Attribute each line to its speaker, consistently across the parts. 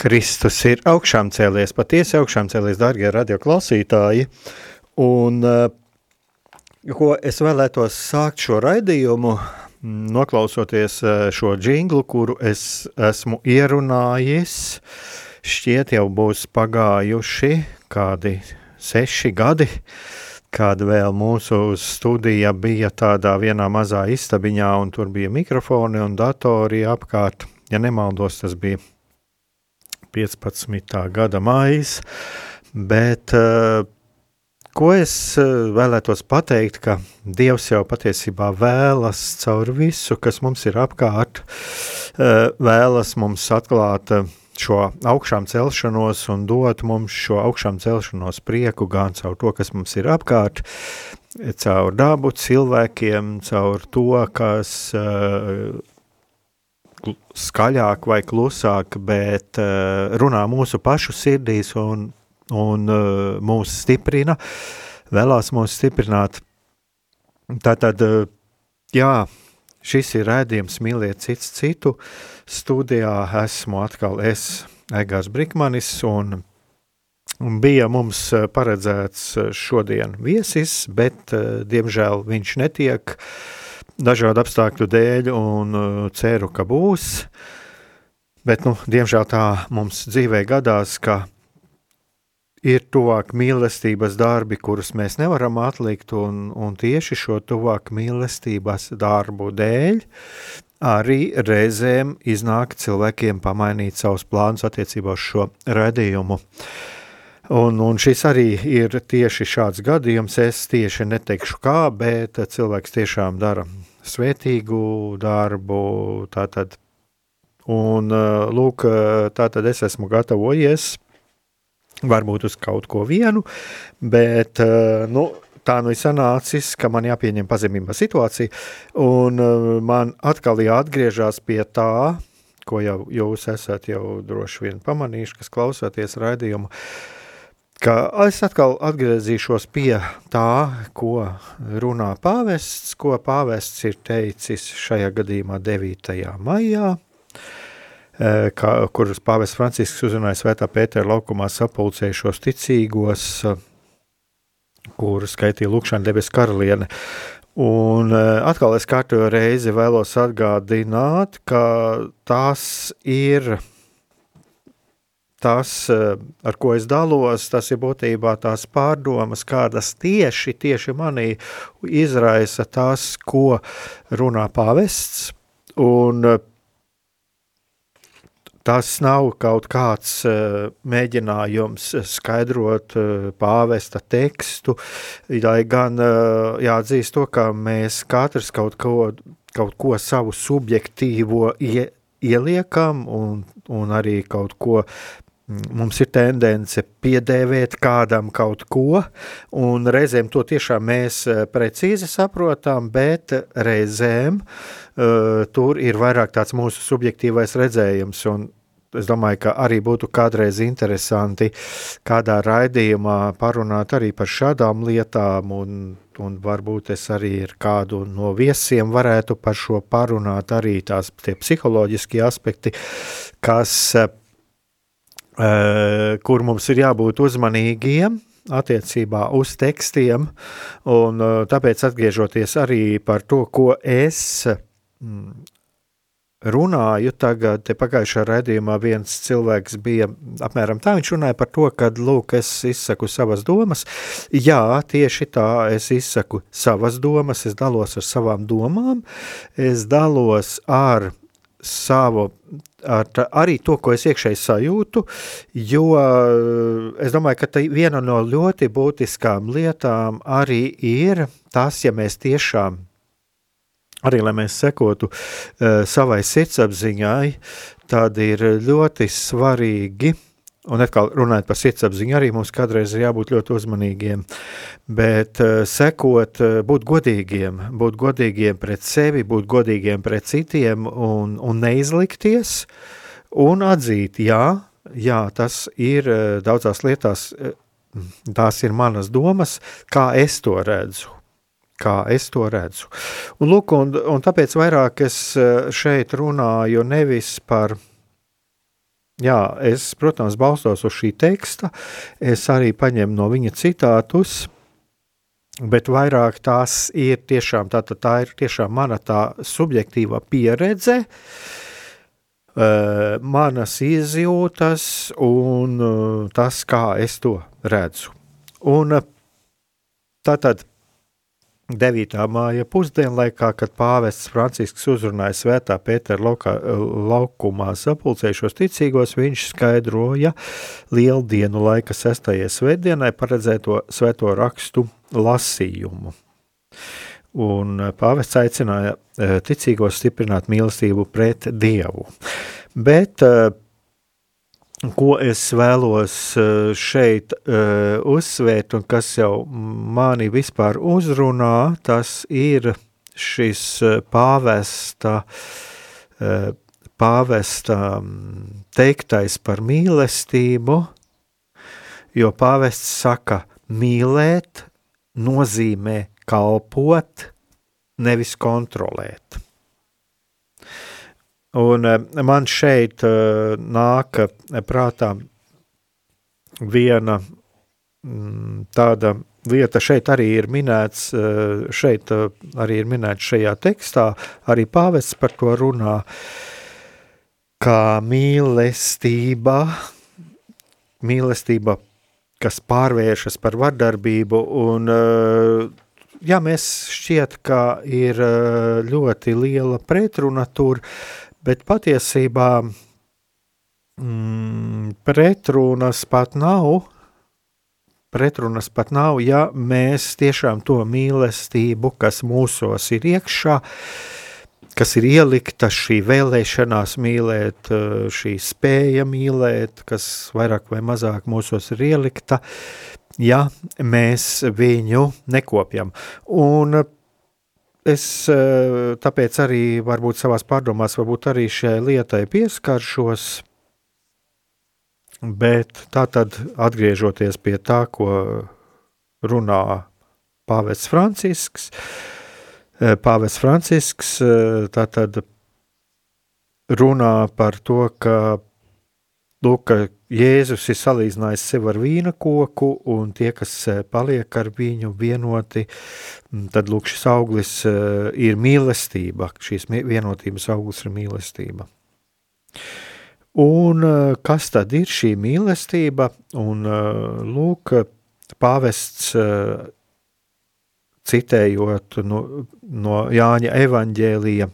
Speaker 1: Kristus ir augšām cēlies, patiesi augšām cēlies, dārgie radioklausītāji. Un, eh, ko es vēlētos sākt šo raidījumu, noklausoties eh, šo džinglu, kuru es esmu ierunājis, šķiet jau būs pagājuši kādi seši gadi, kad vēl mūsu studija bija tādā vienā mazā istabiņā, un tur bija mikrofoni un datori apkārt. Ja nemaldos, tas bija 15. gada maijs, bet uh, ko es uh, vēlētos pateikt, ka Dievs jau patiesībā vēlas caur visu, kas mums ir apkārt, uh, vēlas mums atklāt šo augšām celšanos un dot mums šo augšām celšanos prieku gan caur to, kas mums ir apkārt, caur dabu, cilvēkiem, caur to, kas uh, skaļāk vai klusāk, bet uh, runā mūsu pašu sirdīs un, un uh, mūs stiprina, vēlās mūs stiprināt. Tātad, uh, jā, šis ir rēdījums mīliet cits citu. Studijā esmu atkal es, Egārs Brikmanis, un, bija mums paredzēts šodien viesis, bet, diemžēl, viņš netiek uh, dažādu apstākļu dēļ un uh, ceru, ka būs. Bet, nu, diemžēl tā mums dzīvē gadās, ka ir tuvāk mīlestības darbi, kurus mēs nevaram atlikt, un, un tieši šo tuvāk mīlestības darbu dēļ arī reizēm iznāk cilvēkiem pamainīt savus plānus attiecībā uz šo redījumu. Un, un šis arī ir tieši šāds gadījums. Es tieši neteikšu kā, bet cilvēks tiešām dara svētīgu darbu. Tātad. Un, lūk, tātad es esmu gatavojies varbūt uz kaut ko vienu, bet nu, tā nu ir sanācis, ka man jāpieņem pazemībā situācija, un man atkal jāatgriežas pie tā, ko jau jūs esat jau droši vien pamanījuši, kas klausāties raidījumu, uh, ka es atkal atgriezīšos pie tā, ko runā pāvests, ko pāvests ir teicis šajā gadījumā 9. maijā, e, kā, kurus pāvests Francisks uzrunāja Svētā Pētera laukumā sapulcējušos ticīgos, kuru skaitīja Lukšana debes karaliene. Un e, atkal es kārtojo reizi vēlos atgādināt, ka tas ir tas, eh, ar ko es dalos, tas ir būtībā tās pārdomas, kādas tieši, tieši manī izraisa tas, ko runā pāvests, un eh, tas nav kaut kāds uh, mēģinājums skaidrot pāvesta tekstu, lai gan jāatzīst to, ka mēs katrs kaut ko, kaut ko savu subjektīvo ie, ieliekam un, un arī kaut ko Mums ir tendence piedēvēt kādam kaut ko, un reizēm to tiešām mēs eh, precīzi saprotam, bet reizēm uh, tur ir vairāk tāds mūsu subjektīvais redzējums, es domāju, ka arī būtu kādreiz interesanti kādā raidījumā parunāt arī par šādām lietām, un, un varbūt es arī ar kādu no viesiem varētu par šo parunāt arī tās tie psiholoģiskie aspekti, kas Eh, kur mums ir jābūt uzmanīgiem attiecībā uz tekstiem, un eh, tāpēc atgriežoties arī par to, ko es mm, runāju tagad, te pagājušā raidījumā viens cilvēks bija apmēram tā, viņš runāja par to, ka, lūk, es izsaku savas domas. Jā, tieši tā, es izsaku savas domas, es dalos ar savām domām, es dalos ar savu, ar arī to, ko es iekšēji sajūtu, jo es domāju, ka viena no ļoti būtiskām lietām arī ir tas, ja mēs tiešām arī lai mēs sekotu uh, savai sirdsapziņai, tad ir ļoti svarīgi, un atkal runājot par sirdsapziņu, arī mums kādreiz ir jābūt ļoti uzmanīgiem, bet uh, sekot, uh, būt godīgiem, būt godīgiem pret sevi, būt godīgiem pret citiem un, un neizlikties, un atzīt, jā, jā tas ir uh, daudzās lietās, uh, tās ir manas domas, kā es to redzu kā es to redzu. Un, lūk, un, un tāpēc vairāk es šeit runāju nevis par, jā, es, protams, balstos uz šī teksta, es arī paņemu no viņa citātus, bet vairāk tās ir tiešām, tā, tā ir tiešām mana tā subjektīva pieredze, uh, manas izjūtas un uh, tas, kā es to redzu. Un uh, tātad 9. māja pusdienlaikā, kad pāvests Francisks uzrunāja svētā Pētera laukā, laukumā sapulcējušos ticīgos, viņš skaidroja lieldienu laika sestajai svētdienai paredzēto svēto rakstu lasījumu. Un pāvests aicināja e, ticīgos stiprināt mīlestību pret Dievu. Bet ko es vēlos eh, šeit uh, uzsvērt un kas jau mani vispār uzrunā, tas ir šis eh, pāvesta, pāvesta mm, teiktais par mīlestību, jo pāvests saka, mīlēt nozīmē kalpot, nevis kontrolēt. Un eh, man šeit eh, nāk prātā viena mm, tāda lieta, šeit arī ir minēts, eh, šeit arī ir minēts šajā tekstā, arī pāvests par to runā, kā mīlestība, mīlestība, kas pārvēršas par vardarbību un jā, mēs šķiet, ka ir ļoti liela pretruna tur, bet patiesībā mm, pretrunas pat nav. Pretrunas pat nav, ja mēs tiešām to mīlestību, kas mūsos ir iekšā, kas ir ielikta šī vēlēšanās mīlēt, šī spēja mīlēt, kas vairāk vai mazāk mūsos ir ielikta, ja mēs viņu nekopjam. Un es eh, tāpēc arī varbūt savās pārdomās, varbūt arī šai lietai pieskaršos, bet tā tad atgriežoties pie tā, ko runā Pāvests Francisks, eh, Pāvests Francisks eh, tā tad runā par to, ka Lūk, ka Jēzus ir salīdzinājis sevi ar vīna koku, un tie, kas eh, paliek ar viņu vienoti, mm, tad lūk, šis auglis eh, ir mīlestība, šīs vienotības auglis ir mīlestība. Un eh, kas tad ir šī mīlestība? Un lūk, pāvests citējot no, no Jāņa evaņģēlija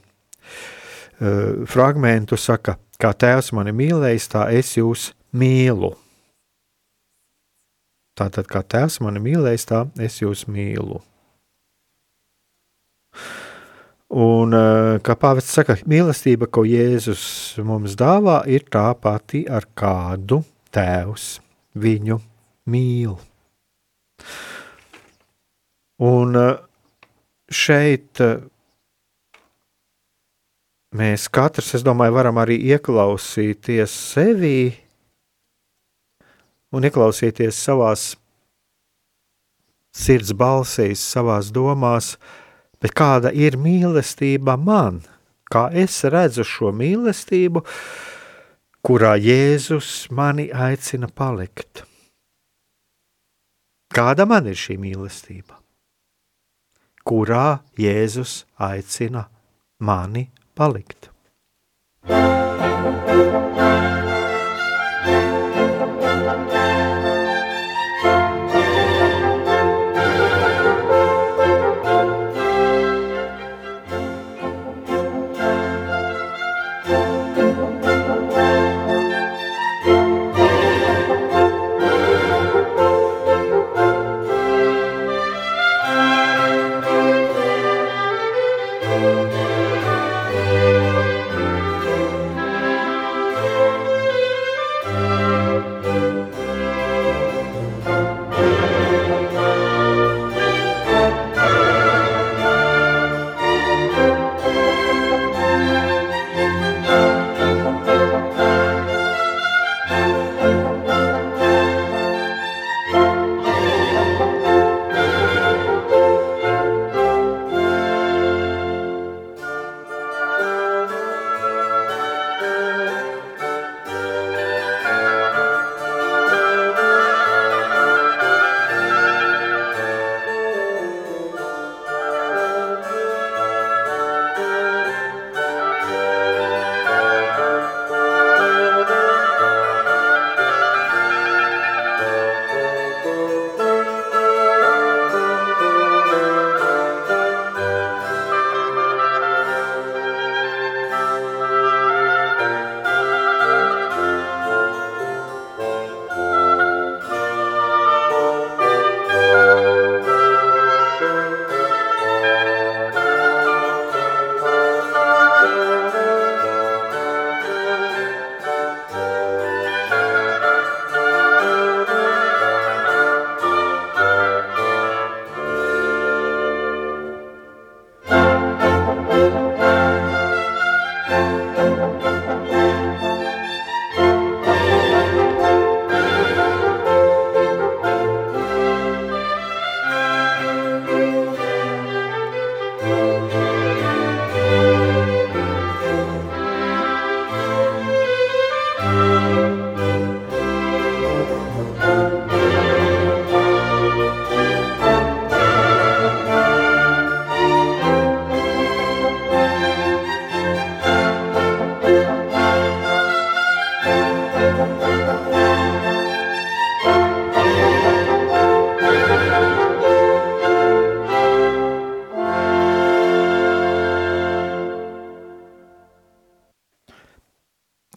Speaker 1: fragmentu saka – Kā tēvs mani mīlējis, tā es jūs mīlu. Tātad, kā tēvs mani mīlējis, tā es jūs mīlu. Un, eh, kā pāvests saka, mīlestība, ko Jēzus mums dāvā, ir tā pati, ar kādu tēvs viņu mīl. Un eh, šeit eh, mēs katrs, es domāju, varam arī ieklausīties sevī un ieklausīties savās sirds balsīs, savās domās, bet kāda ir mīlestība man, kā es redzu šo mīlestību, kurā Jēzus mani aicina palikt. Kāda man ir šī mīlestība? Kurā Jēzus aicina mani palikt palikt. Thank you.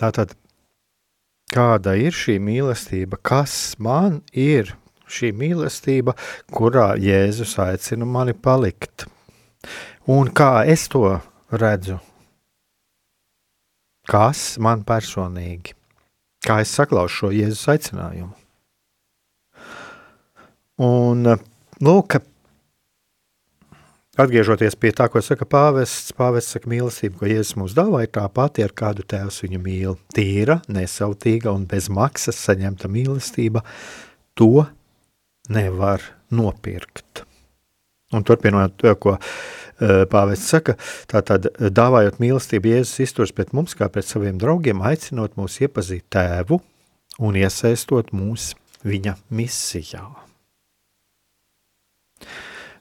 Speaker 1: Tātad, kāda ir šī mīlestība, kas man ir šī mīlestība, kurā Jēzus aicina mani palikt? Un kā es to redzu? Kas man personīgi? Kā es saklausu šo Jēzus aicinājumu? Un, lūk, Atgriežoties pie tā, ko saka pāvests, pāvests saka, mīlestība, ko Jēzus mums dāvā, ir tā pati, ar kādu tēvs viņu mīl. Tīra, nesautīga un bez maksas saņemta mīlestība, to nevar nopirkt. Un turpinot to, ko uh, pāvests saka, tātad dāvājot mīlestību, Jēzus izturs pret mums kā pret saviem draugiem, aicinot mūs iepazīt tēvu un iesaistot mūs viņa misijā.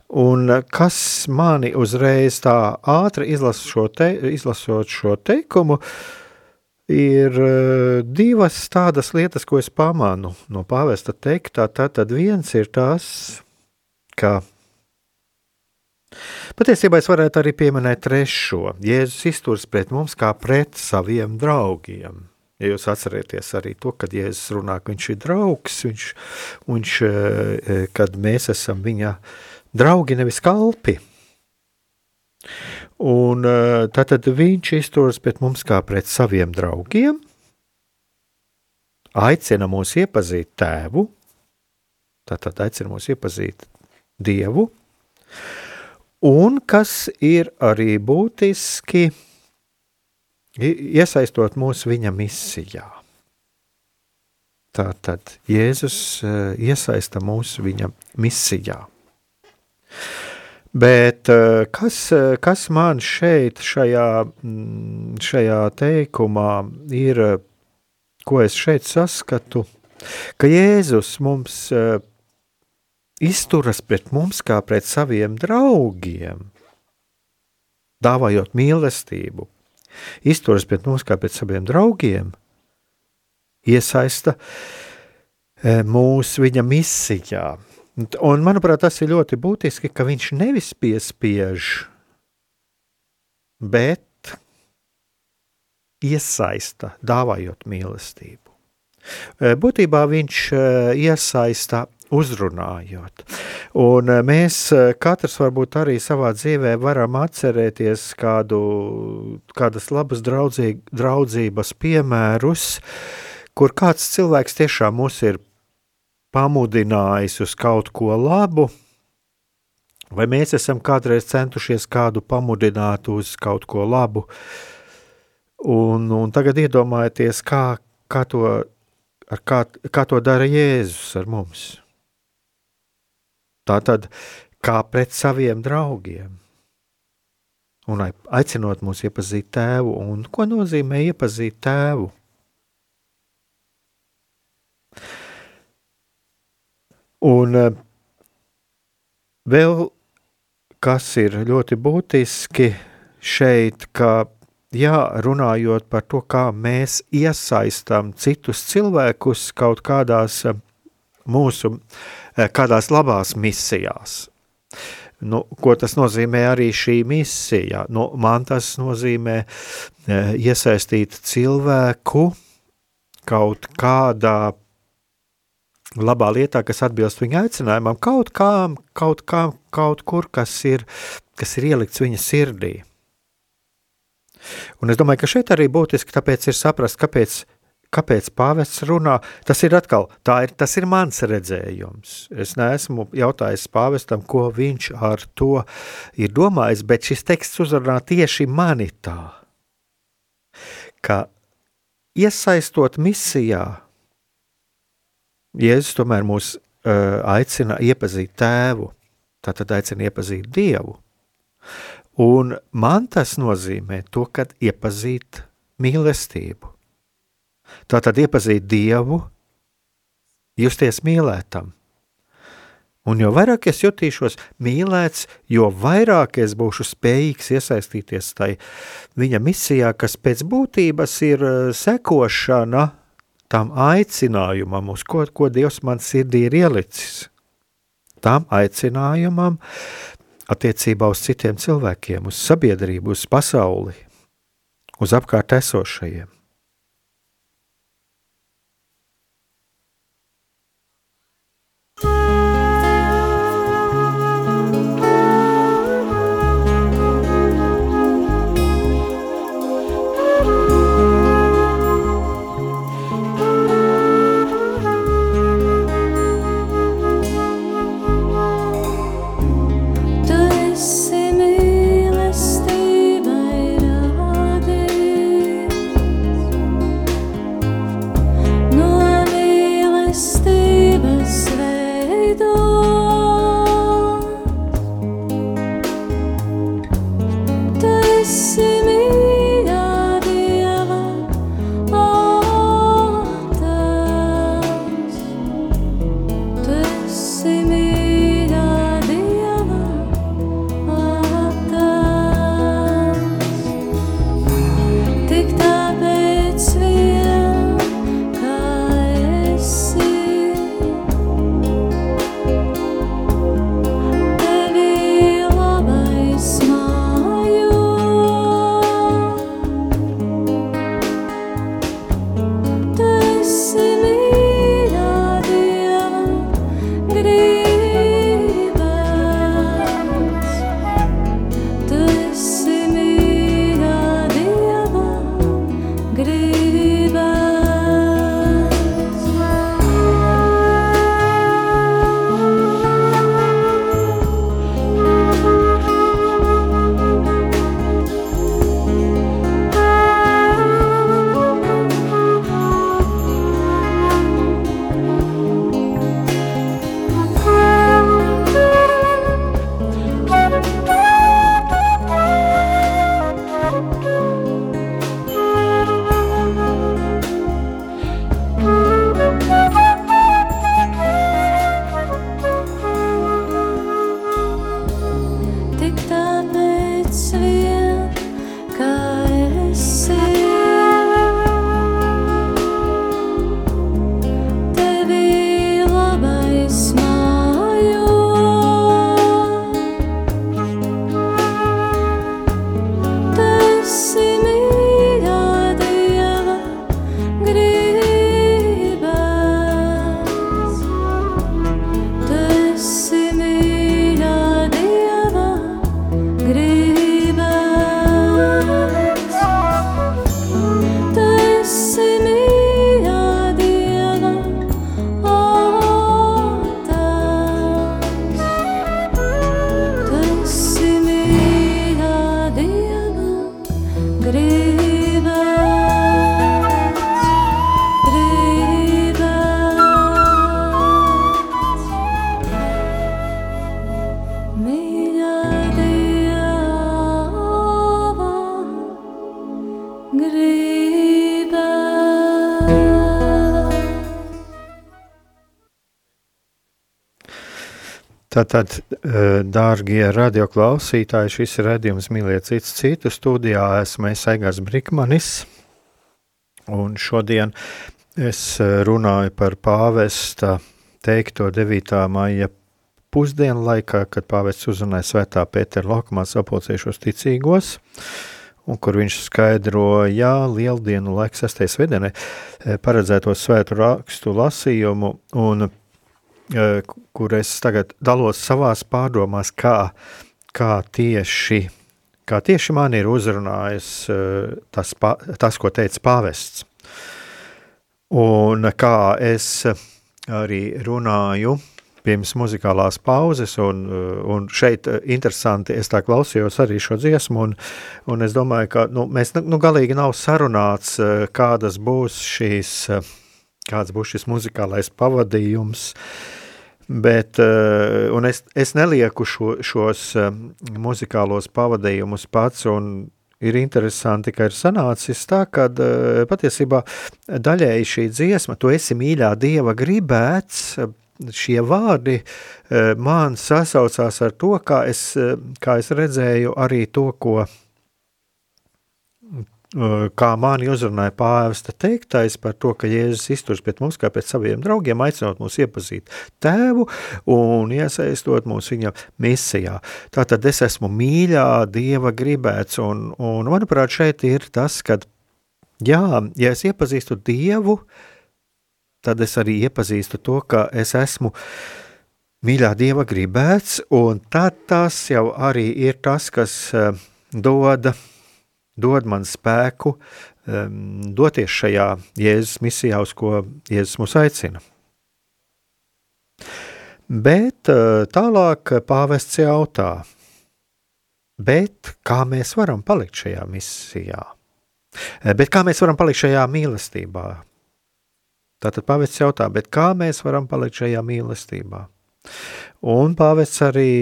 Speaker 1: Un eh, kas mani uzreiz tā ātri šo, te, izlasot šo teikumu, ir uh, divas tādas lietas, ko es pamanu no pāvesta teiktā. Tātad viens ir tas, ka patiesībā es varētu arī pieminēt trešo. Jēzus izturs pret mums kā pret saviem draugiem. Ja jūs atcerieties arī to, kad Jēzus runā, ka viņš ir draugs, viņš, viņš, eh, kad mēs esam viņa uh, draugi, nevis kalpi. Un tātad viņš izturas pret mums kā pret saviem draugiem, aicina mūs iepazīt tēvu, tātad aicina mūs iepazīt dievu, un kas ir arī būtiski, iesaistot mūs viņa misijā. Tātad Jēzus iesaista mūs viņa misijā. Bet eh, kas, eh, kas man šeit, šajā, mm, šajā teikumā, ir, ko es šeit saskatu? Ka Jēzus mums eh, izturas pret mums kā pret saviem draugiem, dāvājot mīlestību. izturas pret mums kā pret saviem draugiem, iesaista mūs viņa misijā. Un, manuprāt, tas ir ļoti būtiski, ka viņš nevis piespiež, bet iesaista, dāvājot mīlestību. E, būtībā viņš e, iesaista uzrunājot. Un eh, mēs eh, katrs varbūt arī savā dzīvē varam atcerēties kādu, kādas labas draudzī, draudzības piemērus, kur kāds cilvēks tiešām mūs ir pamudinājis uz kaut ko labu, vai mēs esam kādreiz centušies kādu pamudināt uz kaut ko labu, un, un tagad iedomājieties, kā, kā, to, kā, kā to dara Jēzus ar mums. Tātad, kā pret saviem draugiem. Un aicinot mūs iepazīt tēvu, un ko nozīmē iepazīt tēvu? Un eh, vēl kas ir ļoti būtiski šeit, ka jā, runājot par to, kā mēs iesaistām citus cilvēkus kaut kādās eh, mūsu eh, kādās labās misijās. Nu, ko tas nozīmē arī šī misija? Nu, man tas nozīmē iesaistīt cilvēku kaut kādā labā lietā, kas atbilst viņa aicinājumam, kaut kā, kaut kā, kaut kur, kas ir, kas ir ielikts viņa sirdī. Un es domāju, ka šeit arī būtiski tāpēc ir saprast, kāpēc kāpēc pāvests runā, tas ir atkal, ir, tas ir mans redzējums. Es neesmu jautājis pāvestam, ko viņš ar to ir domājis, bet šis teksts uzrunā tieši mani tā, ka iesaistot misijā, Jēzus tomēr mūs uh, aicina iepazīt tēvu, tātad aicina iepazīt Dievu. Un man tas nozīmē to, kad iepazīt mīlestību. Tātad iepazīt Dievu, justies mīlētam. Un jo vairāk es jutīšos mīlēts, jo vairāk es būšu spējīgs iesaistīties tajā viņa misijā, kas pēc būtības ir sekošana tam aicinājumam, uz ko, ko Dievs man sirdī ir ielicis. Tam aicinājumam attiecībā uz citiem cilvēkiem, uz sabiedrību, uz pasauli, uz apkārt esošajiem. Tātad, eh, dārgie radioklausītāji, šis ir redzējums mīliet cits citu. Studijā esmu es Aigars Brikmanis, un šodien es eh, runāju par pāvesta teikto 9. maija pusdienu laikā, kad pāvests uzrunāja svētā Pētera laukumā sapulcējušos ticīgos, un kur viņš skaidroja lieldienu laiku sastais vedenē eh, paredzēto svētu rakstu lasījumu, un kur es tagad dalos savās pārdomās, kā, kā, tieši, kā tieši man ir uzrunājis tas, tas, ko teica pāvests. Un kā es arī runāju pirms muzikālās pauzes, un, un šeit interesanti, es tā klausījos arī šo dziesmu, un, un es domāju, ka nu, mēs nu, galīgi nav sarunāts, kādas būs šīs, kāds būs šis muzikālais pavadījums, Bet, uh, es, es nelieku šo, šos uh, muzikālos pavadījumus pats, un ir interesanti, ka ir sanācis tā, ka uh, patiesībā daļēji šī dziesma, tu esi mīļā Dieva gribēts, šie vārdi man sasaucās ar to, kā es, kā es redzēju arī to, ko kā mani uzrunāja pāvesta teiktais par to, ka Jēzus izturs pret mums kā pret saviem draugiem, aicinot mūs iepazīt tēvu un iesaistot mūs viņa misijā. Tātad es esmu mīļā Dieva gribēts, un, un manuprāt šeit ir tas, kad, jā, ja es iepazīstu Dievu, tad es arī iepazīstu to, ka es esmu mīļā Dieva gribēts, un tad tas jau arī ir tas, kas dod dod man spēku um, doties šajā Jēzus misijā, uz ko Jēzus mūs aicina. Bet uh, tālāk pāvests jautā, bet kā mēs varam palikt šajā misijā? Eh, bet kā mēs varam palikt šajā mīlestībā? Tātad pāvests jautā, bet kā mēs varam palikt šajā mīlestībā? Un pāvests arī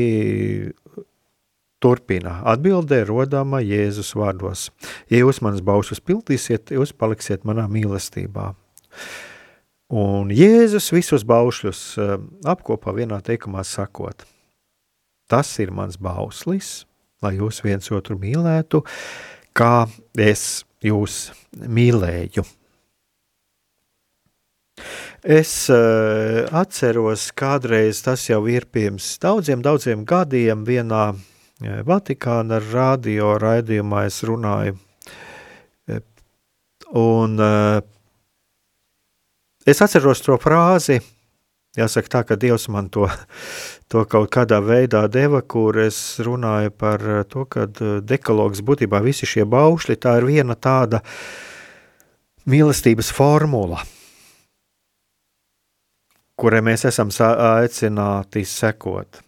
Speaker 1: Turpina atbildē rodama Jēzus vārdos. Ja jūs manas baušus pildīsiet, jūs paliksiet manā mīlestībā. Un Jēzus visus baušļus eh, apkopā vienā teikumā sakot, tas ir mans bauslis, lai jūs viens otru mīlētu, kā es jūs mīlēju. Es uh, atceros, kādreiz tas jau ir pirms daudziem, daudziem gadiem vienā Vatikāna radio raidījumā es runāju. E, un e, es atceros to frāzi, jāsaka tā, ka Dievs man to, to kaut kādā veidā deva, kur es runāju par to, ka dekalogs būtībā visi šie baušļi, tā ir viena tāda mīlestības formula, kurai mēs esam aicināti sekot.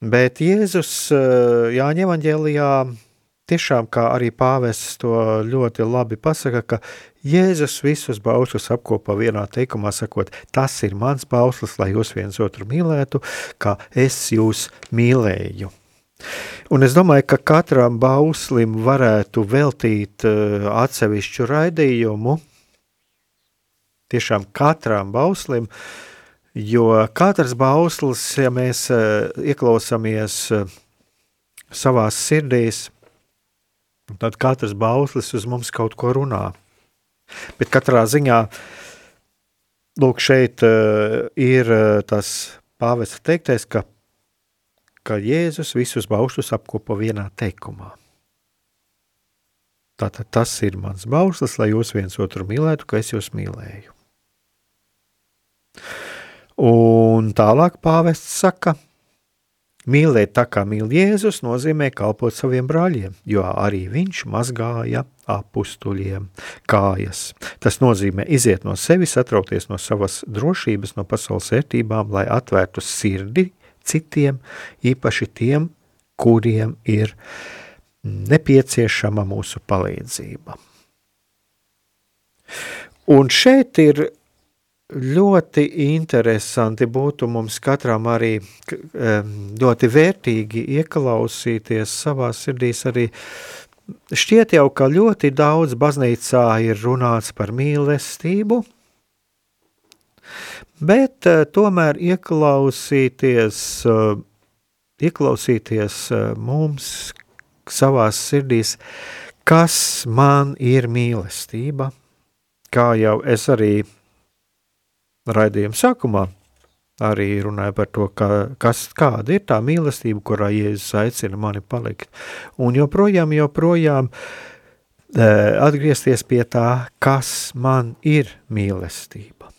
Speaker 1: Bet Jēzus eh, Jāņa evanģēlijā tiešām, kā arī pāvests to ļoti labi pasaka, ka Jēzus visus baušļus apkopā vienā teikumā sakot, tas ir mans bauslis, lai jūs viens otru mīlētu, kā es jūs mīlēju. Un es domāju, ka katram bauslim varētu veltīt uh, atsevišķu raidījumu, tiešām katram bauslim, uh, Jo katrs bauslis, ja mēs uh, ieklausāmies uh, savās sirdīs, tad katrs bauslis uz mums kaut ko runā. Bet katrā ziņā, lūk, šeit uh, ir tas pāvesta teiktais, ka, ka Jēzus visus baušļus apkopo vienā teikumā. Tātad tas ir mans bauslis, lai jūs viens otru mīlētu, ka es jūs mīlēju. Un tālāk pāvests saka, mīlēt tā kā mīl Jēzus nozīmē kalpot saviem brāļiem, jo arī viņš mazgāja apustuļiem kājas. Tas nozīmē iziet no sevis, atrauties no savas drošības, no pasaules vērtībām, lai atvērtu sirdi citiem, īpaši tiem, kuriem ir nepieciešama mūsu palīdzība. Un šeit ir ļoti interesanti būtu mums katram arī ļoti vērtīgi ieklausīties savā sirdīs arī. Šķiet jau, ka ļoti daudz baznīcā ir runāts par mīlestību, bet uh, tomēr ieklausīties, uh, ieklausīties uh, mums savās sirdīs, kas man ir mīlestība, kā jau es arī raidījuma sākumā arī runāja par to, ka, kas, kāda ir tā mīlestība, kurā Jēzus aicina mani palikt. Un joprojām, joprojām e, atgriezties pie tā, kas man ir mīlestība.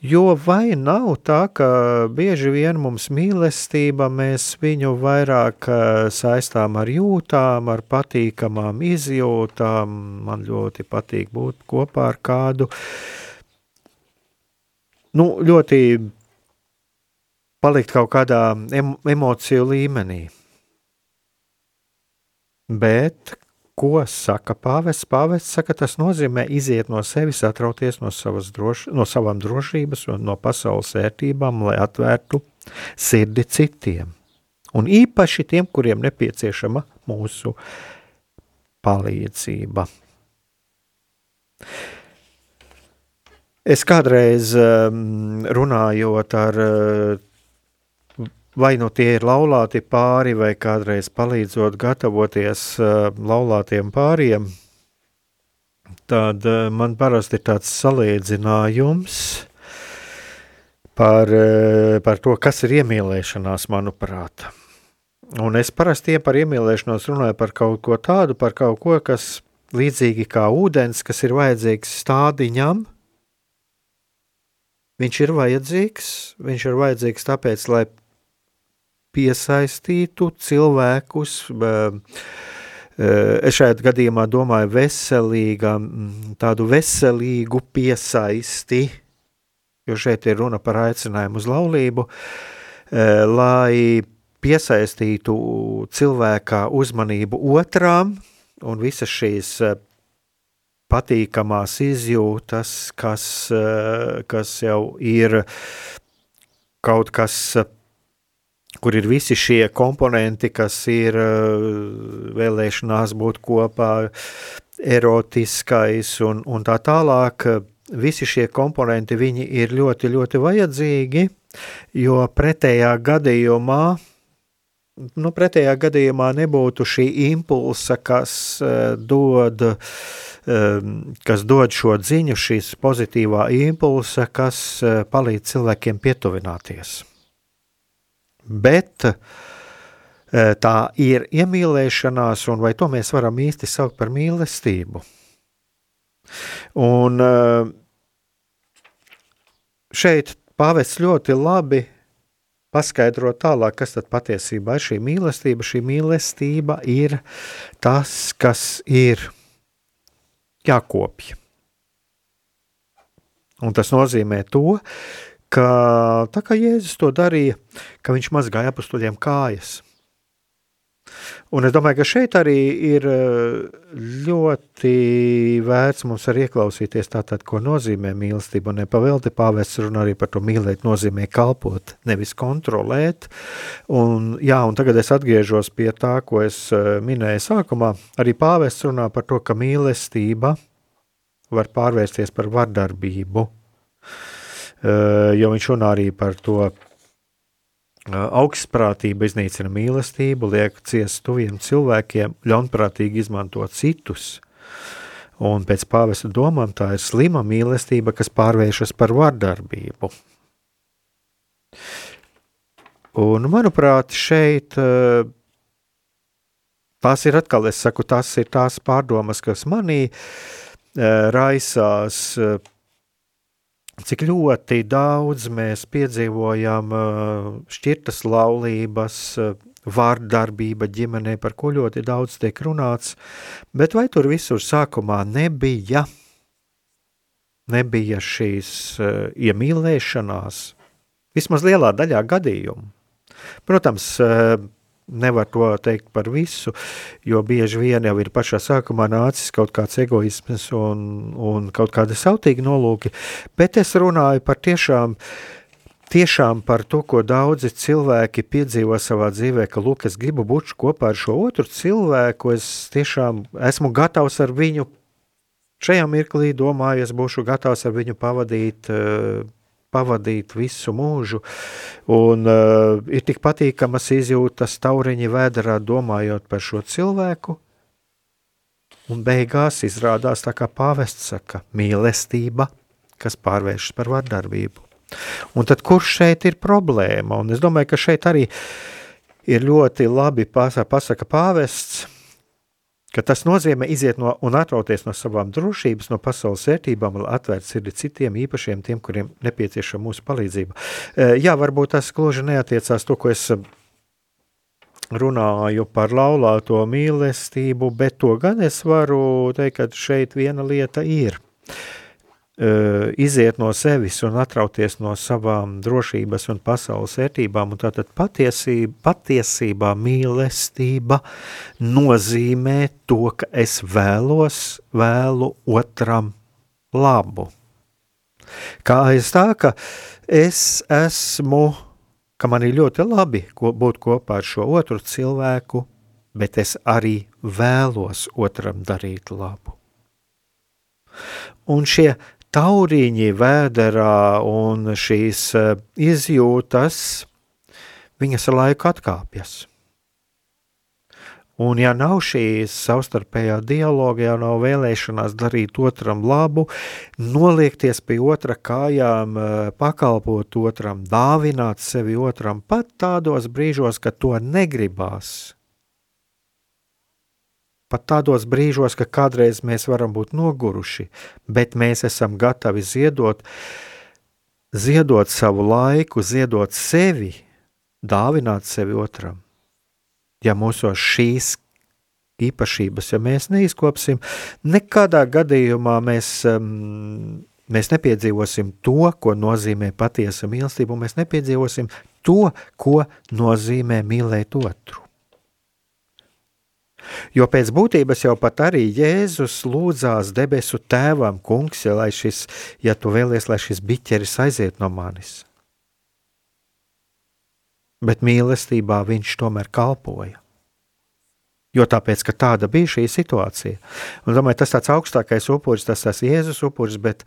Speaker 1: Jo vai nav tā, ka bieži vien mums mīlestība, mēs viņu vairāk eh, saistām ar jūtām, ar patīkamām izjūtām, man ļoti patīk būt kopā ar kādu, nu, ļoti palikt kaut kādā em emociju līmenī. Bet Ko saka pāvests? Pāvests saka, tas nozīmē iziet no sevis, atrauties no, droš, no savām drošības un no pasaules vērtībām, lai atvērtu sirdi citiem. Un īpaši tiem, kuriem nepieciešama mūsu palīdzība. Es kādreiz um, runājot ar vai nu tie ir laulāti pāri, vai kādreiz palīdzot gatavoties uh, laulātiem pāriem, tad uh, man parasti ir tāds salīdzinājums par, uh, par to, kas ir iemīlēšanās, manuprāt. Un es parasti par iemīlēšanos runāju par kaut ko tādu, par kaut ko, kas līdzīgi kā ūdens, kas ir vajadzīgs stādiņam. Viņš ir vajadzīgs, viņš ir vajadzīgs tāpēc, lai piesaistītu cilvēkus. Es šajā gadījumā domāju veselīga, tādu veselīgu piesaisti, jo šeit ir runa par aicinājumu uz laulību, lai piesaistītu cilvēkā uzmanību otrām un visas šīs patīkamās izjūtas, kas, kas jau ir kaut kas kur ir visi šie komponenti, kas ir eh, vēlēšanās būt kopā, erotiskais un, un tā tālāk. Visi šie komponenti viņi ir ļoti, ļoti vajadzīgi, jo pretējā gadījumā, nu, pretējā gadījumā nebūtu šī impulsa, kas uh, dod, uh, kas dod šo ziņu, šīs pozitīvā impulsa, kas palīdz cilvēkiem pietuvināties bet eh, tā ir iemīlēšanās, un vai to mēs varam īsti saukt par mīlestību. Un eh, šeit pāvests ļoti labi paskaidro tālāk, kas tad patiesībā ir šī mīlestība. Šī mīlestība ir tas, kas ir jākopja. Un tas nozīmē to, ka tā kā Jēzus to darīja, ka viņš mazgāja apustuļiem kājas. Un es domāju, ka šeit arī ir eh, ļoti vērts mums arī ieklausīties tātad, ko nozīmē mīlestība, un nepavelti pāvests runā arī par to mīlēt nozīmē kalpot, nevis kontrolēt, un jā, un tagad es atgriežos pie tā, ko es eh, minēju sākumā, arī pāvests runā par to, ka mīlestība var pārvērsties par vardarbību, Eh, jo viņš runā arī par to, eh, augstprātība iznīcina mīlestību, liek ciest tuviem cilvēkiem, ļaunprātīgi izmanto citus. Un pēc pāvesta domām tā ir slima mīlestība, kas pārvēršas par vardarbību. Un, manuprāt, šeit eh, tās ir atkal, es saku, tās ir tās pārdomas, kas manī raisās cik ļoti daudz mēs piedzīvojam šķirtas laulības, vārdarbība ģimenē, par ko ļoti daudz tiek runāts, bet vai tur visur sākumā nebija, nebija šīs iemīlēšanās, vismaz lielā daļā gadījumu. Protams, nevar to teikt par visu, jo bieži vien jau ir pašā sākumā nācis kaut kāds egoisms un, un kaut kāda sautīga nolūki, bet es runāju par tiešām tiešām par to, ko daudzi cilvēki piedzīvo savā dzīvē, ka, lūk, es gribu būt kopā ar šo otru cilvēku, es tiešām esmu gatavs ar viņu. Šajā mirklī, domāju, es būšu gatavs ar viņu pavadīt, uh, pavadīt visu mūžu, un uh, ir tik patīkamas izjūtas tauriņi vēderā domājot par šo cilvēku, un beigās izrādās tā kā pāvests saka, mīlestība, kas pārvēršas par vardarbību. Un tad kurš šeit ir problēma? Un es domāju, ka šeit arī ir ļoti labi pasaka pāvests, ka tas nozīmē iziet no un atrauties no savām drošības, no pasaules vērtībām, lai atvērtu sirdi citiem, īpašiem tiem, kuriem nepieciešama mūsu palīdzība. E, jā, varbūt tas gluži neatiecās to, ko es runāju par laulāto mīlestību, bet to gan es varu teikt, ka šeit viena lieta ir. Uh, iziet no sevis un atrauties no savām drošības un pasaules vērtībām. Un tātad patiesība, patiesībā mīlestība nozīmē to, ka es vēlos, vēlu otram labu. Kā es tā, ka es esmu, ka man ir ļoti labi ko, būt kopā ar šo otru cilvēku, bet es arī vēlos otram darīt labu. Un šie tauriņi vēderā un šīs eh, izjūtas, viņas ar laiku atkāpjas. Un ja nav šīs savstarpējā dialoga, ja nav vēlēšanās darīt otram labu, noliekties pie otra kājām, eh, pakalpot otram, dāvināt sevi otram, pat tādos brīžos, kad to negribās, Pat tādos brīžos, ka kādreiz mēs varam būt noguruši, bet mēs esam gatavi ziedot, ziedot savu laiku, ziedot sevi, dāvināt sevi otram. Ja mūsos šīs īpašības, ja mēs neizkopsim, nekādā gadījumā mēs, um, mēs nepiedzīvosim to, ko nozīmē patiesa mīlestība, un mēs nepiedzīvosim to, ko nozīmē mīlēt otru. Jo pēc būtības jau pat arī Jēzus lūdzās debesu tēvam, kungs, lai šis, ja tu vēlies, lai šis biķeris aiziet no manis. Bet mīlestībā viņš tomēr kalpoja. Jo tāpēc, ka tāda bija šī situācija. Un domāju, tas tāds augstākais upuris, tas tas Jēzus upuris, bet,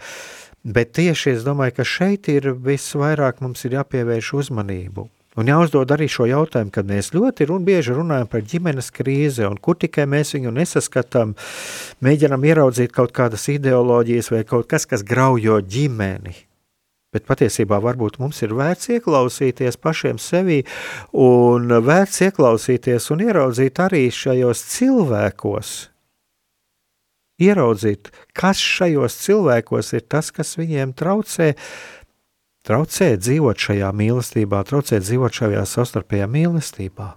Speaker 1: bet tieši es domāju, ka šeit ir visvairāk mums ir jāpievērš uzmanību. Un jāuzdod arī šo jautājumu, kad mēs ļoti un bieži runājam par ģimenes krīzi, un kur tikai mēs viņu nesaskatām, mēģinām ieraudzīt kaut kādas ideoloģijas vai kaut kas, kas graujo ģimeni. Bet patiesībā varbūt mums ir vērts ieklausīties pašiem sevi un vērts ieklausīties un ieraudzīt arī šajos cilvēkos. Ieraudzīt, kas šajos cilvēkos ir tas, kas viņiem traucē, uh, traucē dzīvot šajā mīlestībā, traucē dzīvot šajā savstarpējā mīlestībā.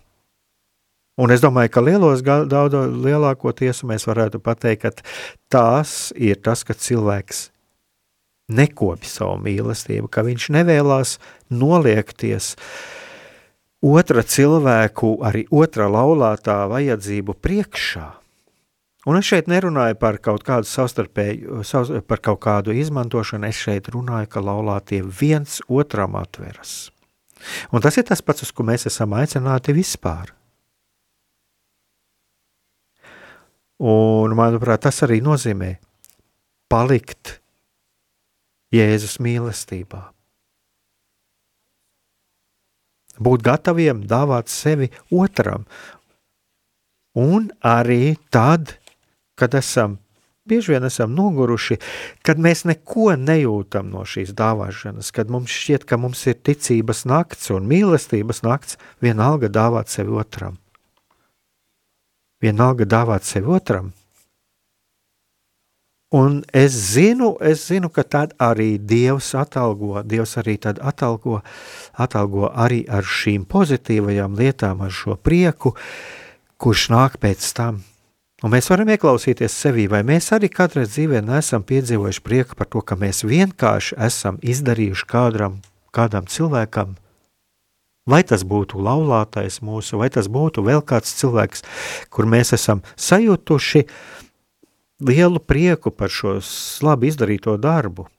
Speaker 1: Un es domāju, ka lielos, daudz lielākoties mēs varētu pateikt, ka tās ir tas, ka cilvēks nekopi savu mīlestību, ka viņš nevēlas noliekties otra cilvēku, arī otra laulātā vajadzību priekšā. Un es šeit nerunāju par kaut kādu savstarpēju, savs, par kaut kādu izmantošanu, es šeit runāju, ka laulātie viens otram atveras. Un tas ir tas pats, uz ko mēs esam aicināti vispār. Un, manuprāt, tas arī nozīmē palikt Jēzus mīlestībā. Būt gataviem dāvāt sevi otram, un arī tad, kad esam bieži vien esam noguruši, kad mēs neko nejūtam no šīs dāvāšanas, kad mums šķiet, ka mums ir ticības nakts un mīlestības nakts, vienalga dāvāt sevi otram. Vienalga dāvāt sevi otram. Un es zinu, es zinu, ka tad arī Dievs atalgo, Dievs arī tad atalgo, atalgo arī ar šīm pozitīvajām lietām, ar šo prieku, kurš nāk pēc tam – Un mēs varam ieklausīties sevī, vai mēs arī kādreiz dzīvē neesam piedzīvojuši prieku par to, ka mēs vienkārši esam izdarījuši kādam, kādam cilvēkam, vai tas būtu laulātais mūsu, vai tas būtu vēl kāds cilvēks, kur mēs esam sajutuši lielu prieku par šo labi izdarīto darbu.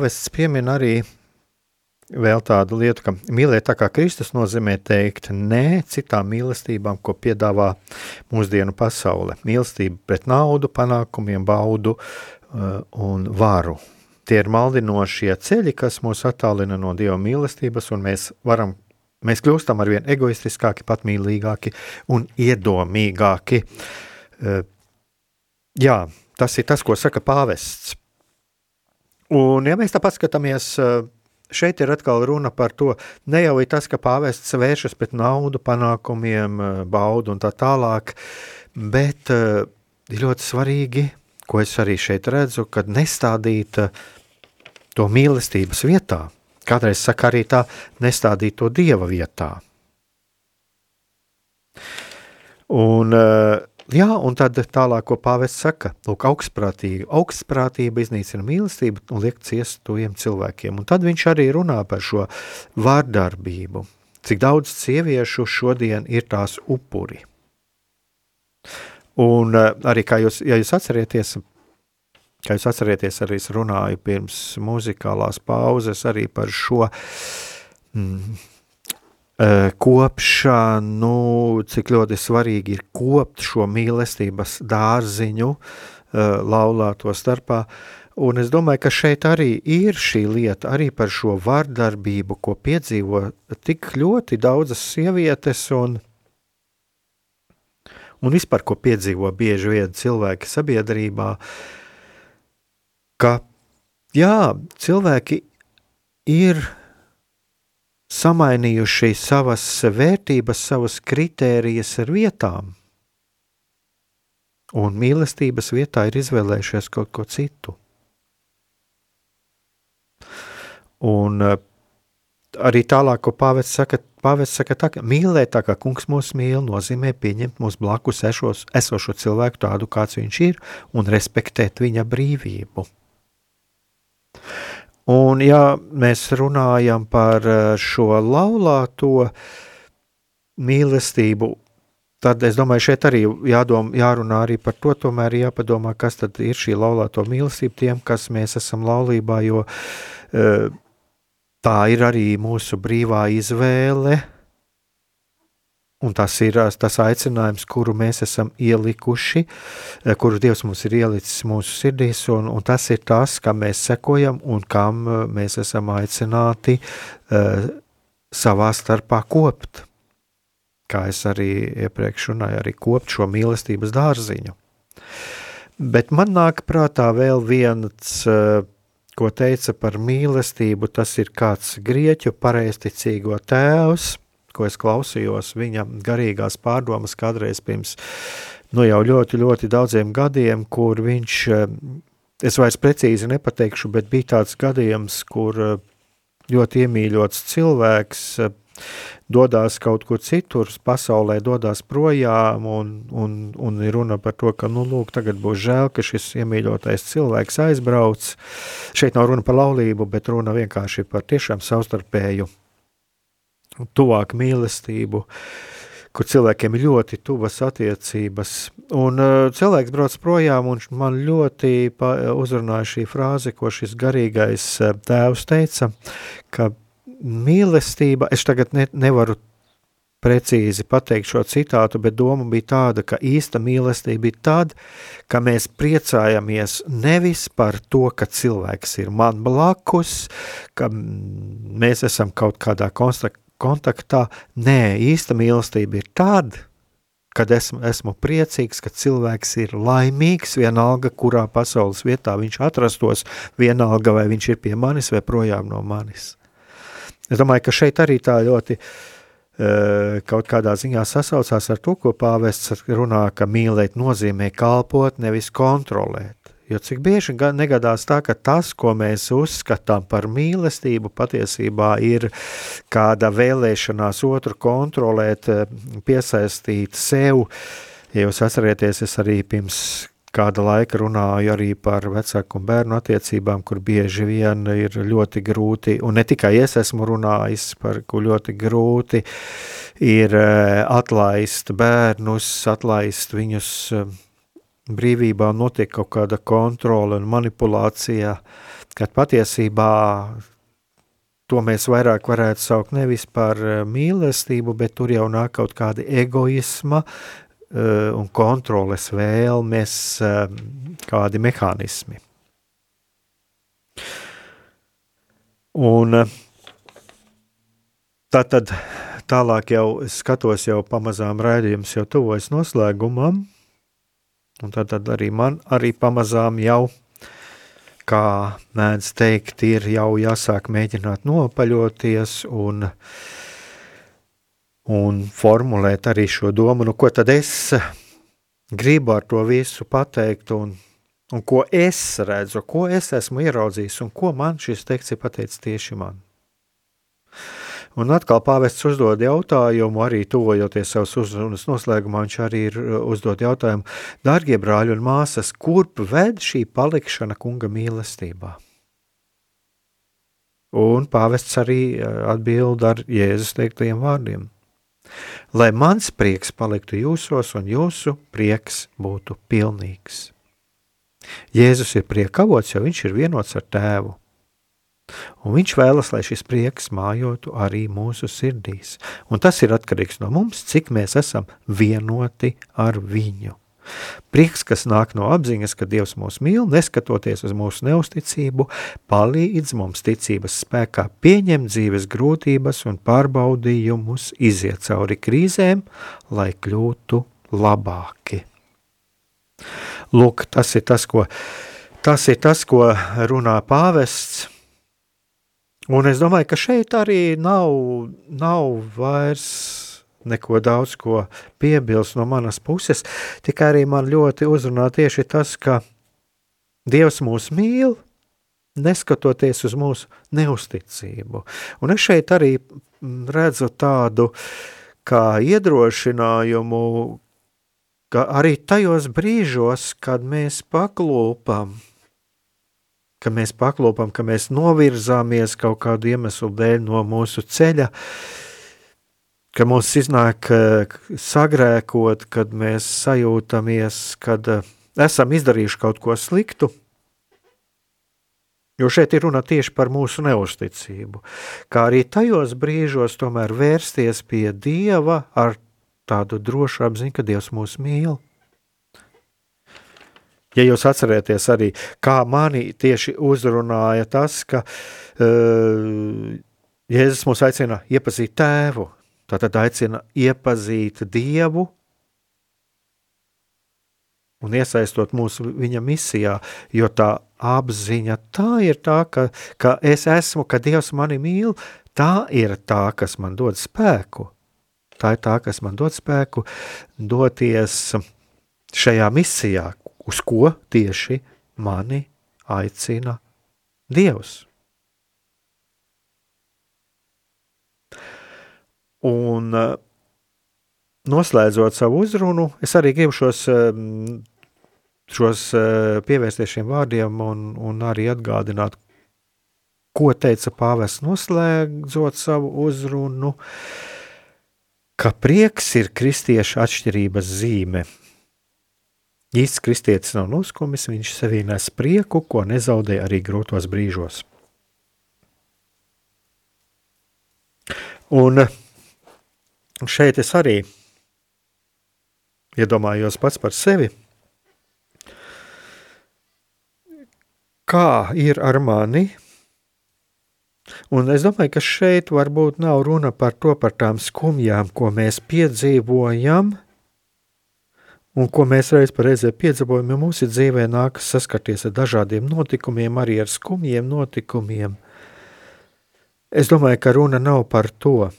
Speaker 1: Pāvests piemin arī vēl tādu lietu, ka mīlēt tā kā Kristus nozīmē teikt nē citām mīlestībām, ko piedāvā mūsdienu pasaule. Mīlestība pret naudu, panākumiem, baudu uh, un varu. Tie ir maldinošie ceļi, kas mūs attālina no Dieva mīlestības, un mēs varam, mēs kļūstam arvien egoistiskāki, patmīlīgāki un iedomīgāki. Uh, jā, tas ir tas, ko saka pāvests. Un, ja mēs tā paskatāmies uh, šeit ir atkal runa par to, ne jau ir tas, ka pāvests vēršas pret naudu, panākumiem, eh, baudu un tā tālāk, bet uh, ļoti svarīgi, ko es arī šeit redzu, kad nestādīt to mīlestības vietā. Kādreiz saka arī tā, nestādīt to dieva vietā. Un uh, Jā, un tad tālāk, ko pāvests saka, lūk, augstprātība, augstprātība iznīcina mīlestību un liek ciest tojiem cilvēkiem. Un tad viņš arī runā par šo vārdarbību, cik daudz sieviešu šodien ir tās upuri. Un eh, arī, kā jūs, ja jūs atcerieties, kā jūs atcerieties, arī es runāju pirms muzikālās pauzes arī par šo mm, kopšanu, cik ļoti svarīgi ir kopt šo mīlestības dārziņu eh, laulāto starpā. Un es domāju, ka šeit arī ir šī lieta, arī par šo vardarbību, ko piedzīvo tik ļoti daudzas sievietes un, un vispār, ko piedzīvo bieži vien cilvēki sabiedrībā, ka jā, cilvēki ir samainījuši savas vērtības, savas kritērijas ar vietām, un mīlestības vietā ir izvēlējušies kaut ko citu. Un uh, arī tālāk, ko pāvests saka, pāvests saka tā, ka mīlēt tā kā kungs mūs mīl, nozīmē pieņemt mūsu blakus ešos, esošo cilvēku tādu, kāds viņš ir, un respektēt viņa brīvību. Un, ja mēs runājam par eh, šo laulāto mīlestību, tad es domāju, šeit arī jādom, jārunā arī par to, tomēr jāpadomā, kas tad ir šī laulāto mīlestība tiem, kas mēs esam laulībā, jo eh, tā ir arī mūsu brīvā izvēle, Un tas ir tas aicinājums, kuru mēs esam ielikuši, kuru Dievs mums ir ielicis mūsu sirdīs, un, un tas ir tas, kam mēs sekojam un kam mēs esam aicināti uh, savā starpā kopt. Kā es arī iepriekš runāju, arī kopt šo mīlestības dārziņu. Bet man nāk prātā vēl viens, uh, ko teica par mīlestību, tas ir kāds grieķu pareisticīgo tēvs, ko es klausījos viņa garīgās pārdomas kādreiz pirms nu, jau ļoti, ļoti daudziem gadiem, kur viņš, eh, es vairs precīzi nepateikšu, bet bija tāds gadījums, kur eh, ļoti iemīļots cilvēks eh, dodas kaut kur citur, pasaulē dodas projām, un, un, un ir runa par to, ka, nu, lūk, tagad būs žēl, ka šis iemīļotais cilvēks aizbrauc. Šeit nav runa par laulību, bet runa vienkārši par tiešām savstarpēju tuvāk mīlestību, kur cilvēkiem ir ļoti tuvas attiecības. Un uh, cilvēks brauc projām, un man ļoti uzrunāja šī frāze, ko šis garīgais uh, tēvs teica, ka mīlestība, es tagad ne, nevaru precīzi pateikt šo citātu, bet doma bija tāda, ka īsta mīlestība ir tad, ka mēs priecājamies nevis par to, ka cilvēks ir man blakus, ka mēs esam kaut kādā kontaktā. Nē, īsta mīlestība ir tad, kad esmu, esmu priecīgs, ka cilvēks ir laimīgs, vienalga, kurā pasaules vietā viņš atrastos, vienalga, vai viņš ir pie manis vai projām no manis. Es domāju, ka šeit arī tā ļoti uh, kaut kādā ziņā sasaucās ar to, ko pāvests runā, ka mīlēt nozīmē kalpot, nevis kontrolēt. Jo cik bieži negadās tā, ka tas, ko mēs uzskatām par mīlestību, patiesībā ir kāda vēlēšanās otru kontrolēt, eh, piesaistīt sev. Ja jūs atcerieties, es arī pirms kāda laika runāju arī par vecāku un bērnu attiecībām, kur bieži vien ir ļoti grūti, un ne tikai es esmu runājis par, kur ļoti grūti ir eh, atlaist bērnus, atlaist viņus brīvībā notiek kaut kāda kontrole un manipulācija, kad patiesībā to mēs vairāk varētu saukt nevis par eh, mīlestību, bet tur jau nāk kaut kādi egoisma uh, un kontroles vēlmes, uh, kādi mehānismi. Un tā tad tālāk jau skatos, jau pamazām raidījums jau tuvojas noslēgumam, un tad, tad arī man arī pamazām jau kā mēdz teikt, ir jau jāsāk mēģināt nopaļoties un, un formulēt arī šo domu, nu, ko tad es gribu ar to visu pateikt un, un ko es redzu, ko es esmu ieraudzījis un ko man šis teksts ir pateicis tieši man. Un atkal pāvests uzdod jautājumu, arī tuvojoties savas uzrunas noslēgumā, viņš arī ir uh, uzdod jautājumu, dārgie brāļi un māsas, kurp ved šī palikšana kunga mīlestībā? Un pāvests arī uh, atbild ar Jēzus teiktajiem vārdiem. Lai mans prieks paliktu jūsos un jūsu prieks būtu pilnīgs. Jēzus ir priekavots, jo viņš ir vienots ar tēvu. Un viņš vēlas, lai šis prieks mājotu arī mūsu sirdīs. Un tas ir atkarīgs no mums, cik mēs esam vienoti ar viņu. Prieks, kas nāk no apziņas, ka Dievs mūs mīl, neskatoties uz mūsu neusticību, palīdz mums ticības spēkā pieņemt dzīves grūtības un pārbaudījumus, iziet cauri krīzēm, lai kļūtu labāki. Lūk, tas ir tas, ko, tas ir tas, ko runā pāvests Un es domāju, ka šeit arī nav, nav vairs neko daudz ko piebilst no manas puses, tikai arī man ļoti uzrunā tieši tas, ka Dievs mūs mīl, neskatoties uz mūsu neusticību. Un es šeit arī redzu tādu kā iedrošinājumu, ka arī tajos brīžos, kad mēs paklūpam, ka mēs paklopam, ka mēs novirzāmies kaut kādu iemeslu dēļ no mūsu ceļa, ka mums iznāk eh, sagrēkot, kad mēs sajūtamies, kad eh, esam izdarījuši kaut ko sliktu, jo šeit ir runa tieši par mūsu neusticību, kā arī tajos brīžos tomēr vērsties pie Dieva ar tādu drošu apziņu, ka Dievs mūs mīl, Ja jūs atcerieties arī, kā mani tieši uzrunāja tas, ka uh, Jēzus mūs aicina iepazīt tēvu, tātad aicina iepazīt Dievu un iesaistot mūsu viņa misijā, jo tā apziņa tā ir tā, ka, ka es esmu, ka Dievs mani mīl, tā ir tā, kas man dod spēku. Tā ir tā, kas man dod spēku doties šajā misijā, uz ko tieši mani aicina Dievs. Un eh, noslēdzot savu uzrunu, es arī gribu šos, eh, šos eh, pievērsties šiem vārdiem un, un arī atgādināt, ko teica pāvests noslēdzot savu uzrunu, ka prieks ir kristieša atšķirības zīme – Īsts kristietis nav noskumis, viņš sevī nes prieku, ko nezaudē arī grūtos brīžos. Un šeit es arī iedomājos pats par sevi, kā ir ar mani, un es domāju, ka šeit varbūt nav runa par to, par tām skumjām, ko mēs piedzīvojam, un ko mēs reiz par reizē piedzīvojam, ja mums ir dzīvē nākas saskarties ar dažādiem notikumiem, arī ar skumjiem notikumiem. Es domāju, ka runa nav par to,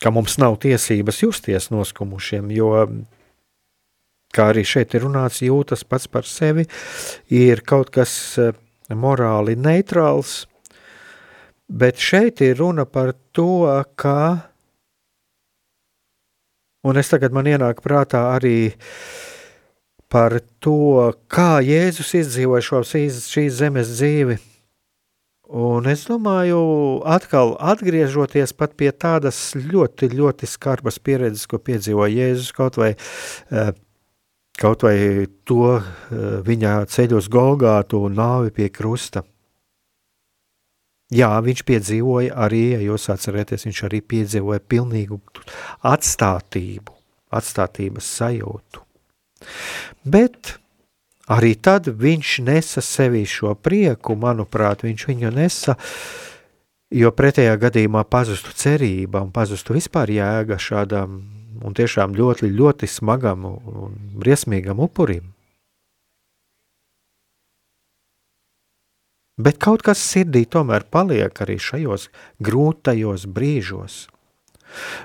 Speaker 1: ka mums nav tiesības justies noskumušiem, jo, kā arī šeit ir runāts, jūtas pats par sevi, ir kaut kas eh, morāli neitrāls, bet šeit ir runa par to, ka Un es tagad man ienāk prātā arī par to, kā Jēzus izdzīvoja šo šīs zemes dzīvi. Un es domāju, atkal atgriežoties pie tādas ļoti, ļoti skarbas pieredzes, ko piedzīvoja Jēzus kaut vai, eh, kaut vai to eh, viņa ceļu uz Golgātu un nāvi pie krusta. Jā, viņš piedzīvoja arī, ja jūs atcerieties, viņš arī piedzīvoja pilnīgu atstātību, atstātības sajūtu. Bet arī tad viņš nesa sevī šo prieku, manuprāt, viņš viņu nesa, jo pretējā gadījumā pazustu cerība un pazustu vispār jēga šādam un tiešām ļoti, ļoti smagam un briesmīgam upurim. Bet kaut kas sirdī tomēr paliek arī šajos grūtajos brīžos.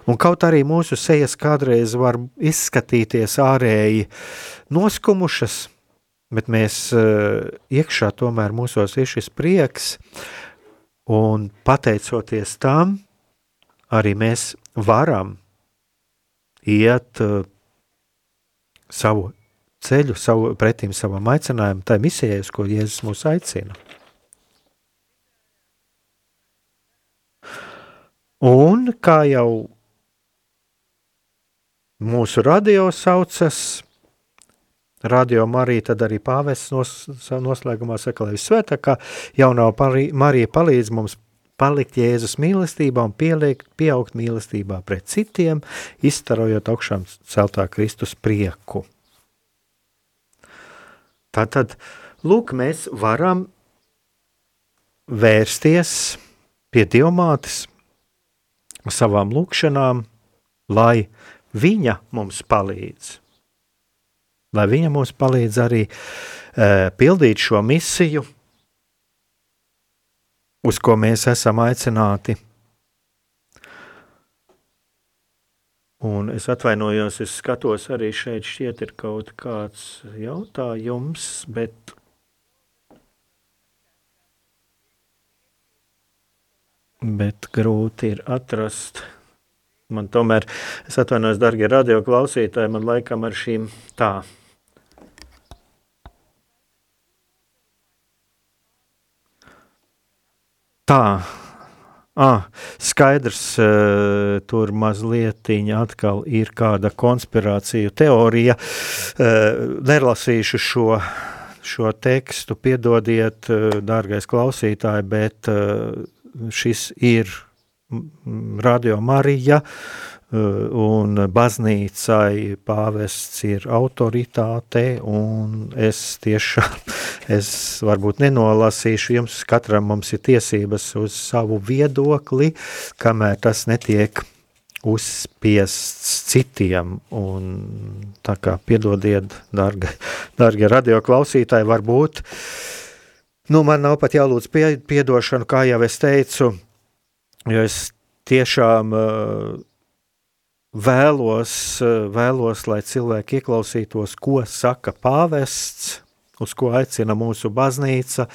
Speaker 1: Un kaut arī mūsu sejas kādreiz var izskatīties ārēji noskumušas, bet mēs uh, iekšā tomēr mūsos ir šis prieks, un pateicoties tam, arī mēs varam iet uh, savu ceļu, savu, pretim savam aicinājumam, tai misijai, uz ko Jēzus mūs aicina. Un kā jau mūsu radio saucas, radio Marija, tad arī pāvests nos, noslēgumā saka, lai visvētākā jaunā Marija palīdz mums palikt Jēzus mīlestībā un pieliekt, pieaugt mīlestībā pret citiem, izstarojot augšām celtā Kristus prieku. Tātad, lūk, mēs varam vērsties pie Dievmātes, savām lūkšanām, lai viņa mums palīdz. Lai viņa mums palīdz arī e, pildīt šo misiju, uz ko mēs esam aicināti. Un es atvainojos, es skatos arī šeit, šķiet, ir kaut kāds jautājums, bet bet grūti ir atrast. Man tomēr, es atvainojos, darbie radio klausītāji, man laikam ar šīm tā. Tā, ah, skaidrs, uh, tur mazliet atkal ir kāda konspirāciju teorija. Uh, nelasīšu šo, šo tekstu, piedodiet, uh, dārgais klausītāji, bet šis ir Radio Marija, eh, un baznīcai pāvests ir autoritāte, un es tiešām, es varbūt nenolasīšu jums, katram mums ir tiesības uz savu viedokli, kamēr tas netiek uzspiests citiem, un tā kā piedodiet, dargi, dargi radio klausītāji, varbūt, uh, Nu, man nav pat jālūdz pie, piedošanu, kā jau es teicu, jo es tiešām uh, vēlos, uh, vēlos, lai cilvēki ieklausītos, ko saka pāvests, uz ko aicina mūsu baznīca,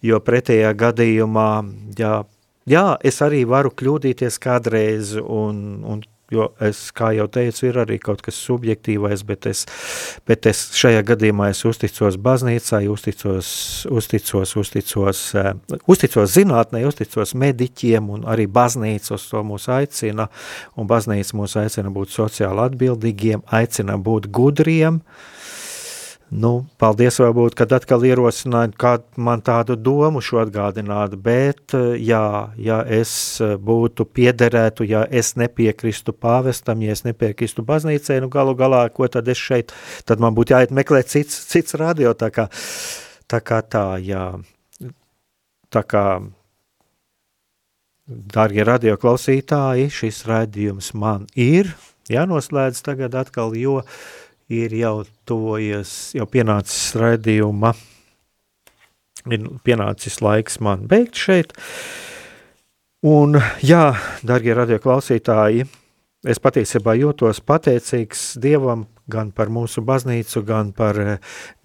Speaker 1: jo pretējā gadījumā, jā, jā, es arī varu kļūdīties kādreiz un, un Jo es, kā jau teicu, ir arī kaut kas subjektīvais, bet es, bet es šajā gadījumā es uzticos baznīcai, uzticos, uzticos, uzticos, uh, uzticos zinātnē, uzticos mediķiem un arī baznīca uz to mūs aicina, un baznīca mūs aicina būt sociāli atbildīgiem, aicina būt gudriem, uh, Nu, paldies, varbūt, kad atkal ierosināju, kā man tādu domu šo atgādināt, bet, eh, jā, ja es eh, būtu piederētu, ja es nepiekristu pāvestam, ja es nepiekristu baznīcai, nu galu galā, ko tad es šeit, tad man būtu jāiet meklēt cits, cits radio, tā kā tā, kā tā jā, tā kā, dārgie radio klausītāji, šis raidījums man ir jānoslēdz tagad atkal, jo, uh, ir jau tuvojies, jau pienācis raidījuma, ir pienācis laiks man beigt šeit. Un jā, darbie radioklausītāji, es patiesībā jūtos pateicīgs Dievam gan par mūsu baznīcu, gan, par,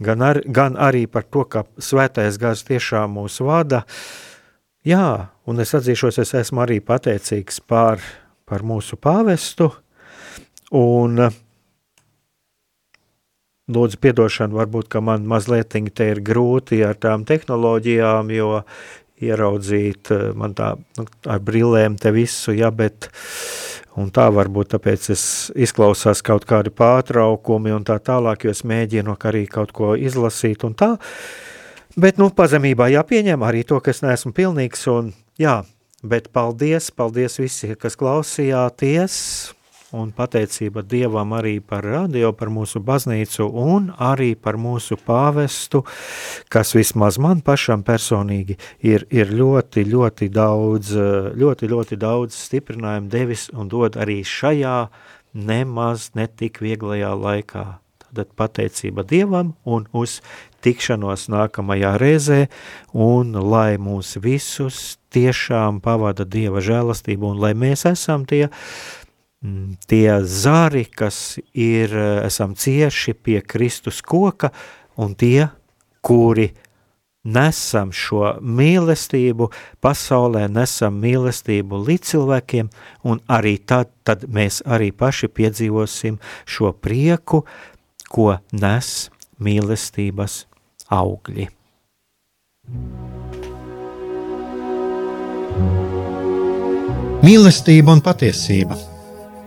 Speaker 1: gan, ar, gan arī par to, ka svētais gars tiešām mūs vada. Jā, un es atzīšos, es esmu arī pateicīgs par, par mūsu pāvestu, un uh, lūdzu piedošanu, varbūt, ka man mazliet te ir grūti ar tām tehnoloģijām, jo ieraudzīt eh, man tā nu, ar brillēm te visu, ja, bet un tā varbūt tāpēc es izklausās kaut kādi pārtraukumi un tā tālāk, jo es mēģinu arī kaut ko izlasīt un tā, bet, nu, pazemībā jāpieņem arī to, ka es neesmu pilnīgs un Jā, bet paldies, paldies visi, kas klausījāties, un pateicība Dievam arī par radio, par mūsu baznīcu un arī par mūsu pāvestu, kas vismaz man pašam personīgi ir, ir ļoti, ļoti daudz, ļoti, ļoti daudz stiprinājumu devis un dod arī šajā nemaz netik vieglajā laikā. Tad pateicība Dievam un uz tikšanos nākamajā reizē, un lai mūs visus tiešām pavada Dieva žēlastību, un lai mēs esam tie, Mm, tie zari, kas ir, eh, esam cieši pie Kristus koka, un tie, kuri nesam šo mīlestību, pasaulē nesam mīlestību līdz cilvēkiem, un arī tad, tad mēs arī paši piedzīvosim šo prieku, ko nes mīlestības augļi.
Speaker 2: Mīlestība un patiesība –